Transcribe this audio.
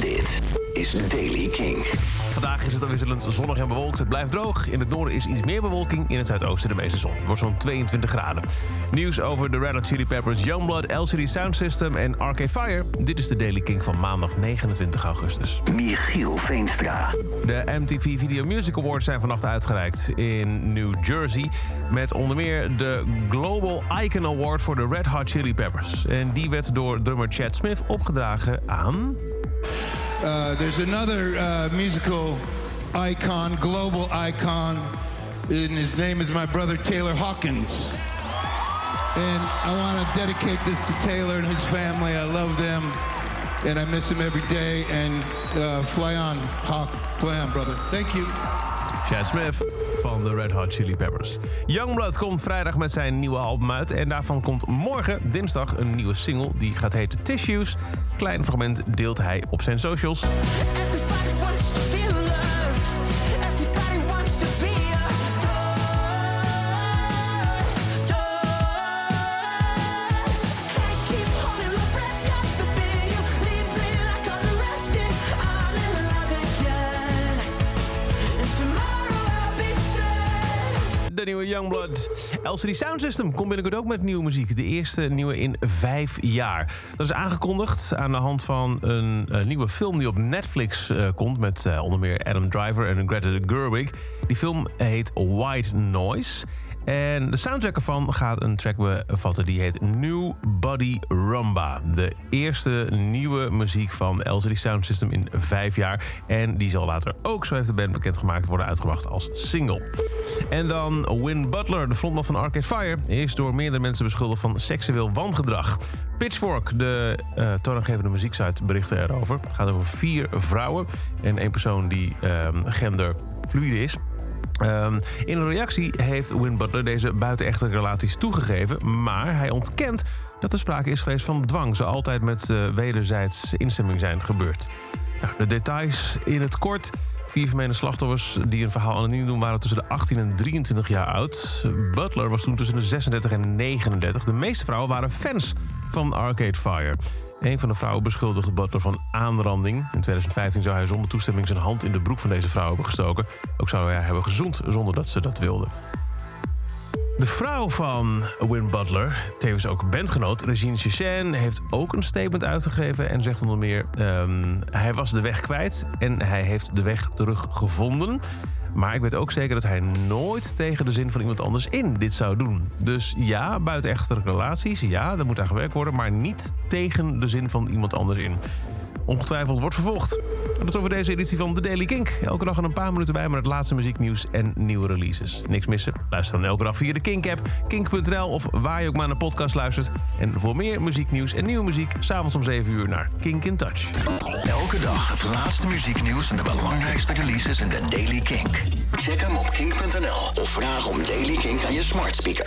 Dit is Daily King. Vandaag is het afwisselend zonnig en bewolkt. Het blijft droog. In het noorden is iets meer bewolking. In het zuidoosten de meeste zon. Het wordt zo'n 22 graden. Nieuws over de Red Hot Chili Peppers, Youngblood, LCD Sound System en Arcade Fire. Dit is de Daily King van maandag 29 augustus. Michiel Veenstra. De MTV Video Music Awards zijn vannacht uitgereikt in New Jersey. Met onder meer de Global Icon Award voor de Red Hot Chili Peppers. En die werd door drummer Chad Smith opgedragen aan... Uh, there's another uh, musical icon, global icon, and his name is my brother Taylor Hawkins. And I want to dedicate this to Taylor and his family. I love them, and I miss him every day. And uh, fly on, Hawk, fly on, brother. Thank you. Chad Smith van de Red Hot Chili Peppers. Youngblood komt vrijdag met zijn nieuwe album uit. En daarvan komt morgen, dinsdag, een nieuwe single. Die gaat heten Tissues. Klein fragment deelt hij op zijn socials. De nieuwe Youngblood. LCD Sound System komt binnenkort ook met nieuwe muziek. De eerste nieuwe in vijf jaar. Dat is aangekondigd aan de hand van een, eh, nieuwe film die op Netflix eh, komt... met eh, onder meer Adam Driver en Greta Gerwig. Die film heet White Noise... En de soundtrack ervan gaat een track bevatten die heet New Body Rumba. De eerste nieuwe muziek van LCD Sound System in vijf jaar. En die zal later ook, zo heeft de band bekendgemaakt, worden uitgebracht als single. En dan Win Butler, de frontman van Arcade Fire... is door meerdere mensen beschuldigd van seksueel wangedrag. Pitchfork, de eh toonaangevende muzieksite, berichten erover. Het gaat over vier vrouwen en één persoon die ehm genderfluide is... Ehm, in een reactie heeft Win Butler deze buitenechte relaties toegegeven... maar hij ontkent dat er sprake is geweest van dwang... zo altijd met eh, wederzijds instemming zijn gebeurd. Nou, de details in het kort. Vier vermeende slachtoffers die een verhaal anoniem doen... waren tussen de 18 en 23 jaar oud. Butler was toen tussen de 36 en 39. De meeste vrouwen waren fans van Arcade Fire. Een van de vrouwen beschuldigde Butler van aanranding. In 2015 zou hij zonder toestemming zijn hand in de broek van deze vrouw hebben gestoken. Ook zou hij haar hebben gezoend zonder dat ze dat wilde. De vrouw van Win Butler, tevens ook bandgenoot, Regine Chassain, heeft ook een statement uitgegeven en zegt onder meer: ehm, hij was de weg kwijt en hij heeft de weg teruggevonden. Maar ik weet ook zeker dat hij nooit tegen de zin van iemand anders in dit zou doen. Dus ja, buitenechtelijke relaties, ja, daar moet aan gewerkt worden, maar niet tegen de zin van iemand anders in. Ongetwijfeld wordt vervolgd. Dat is over deze editie van The Daily Kink. Elke dag een paar minuten bij met het laatste muzieknieuws en nieuwe releases. Niks missen? Luister dan elke dag via de Kink-app, kink.nl of waar je ook maar naar podcast luistert. En voor meer muzieknieuws en nieuwe muziek, s'avonds om 7 uur naar Kink in Touch. Elke dag het laatste muzieknieuws en de belangrijkste releases in de Daily Kink. Check hem op kink.nl of vraag om Daily Kink aan je smart speaker.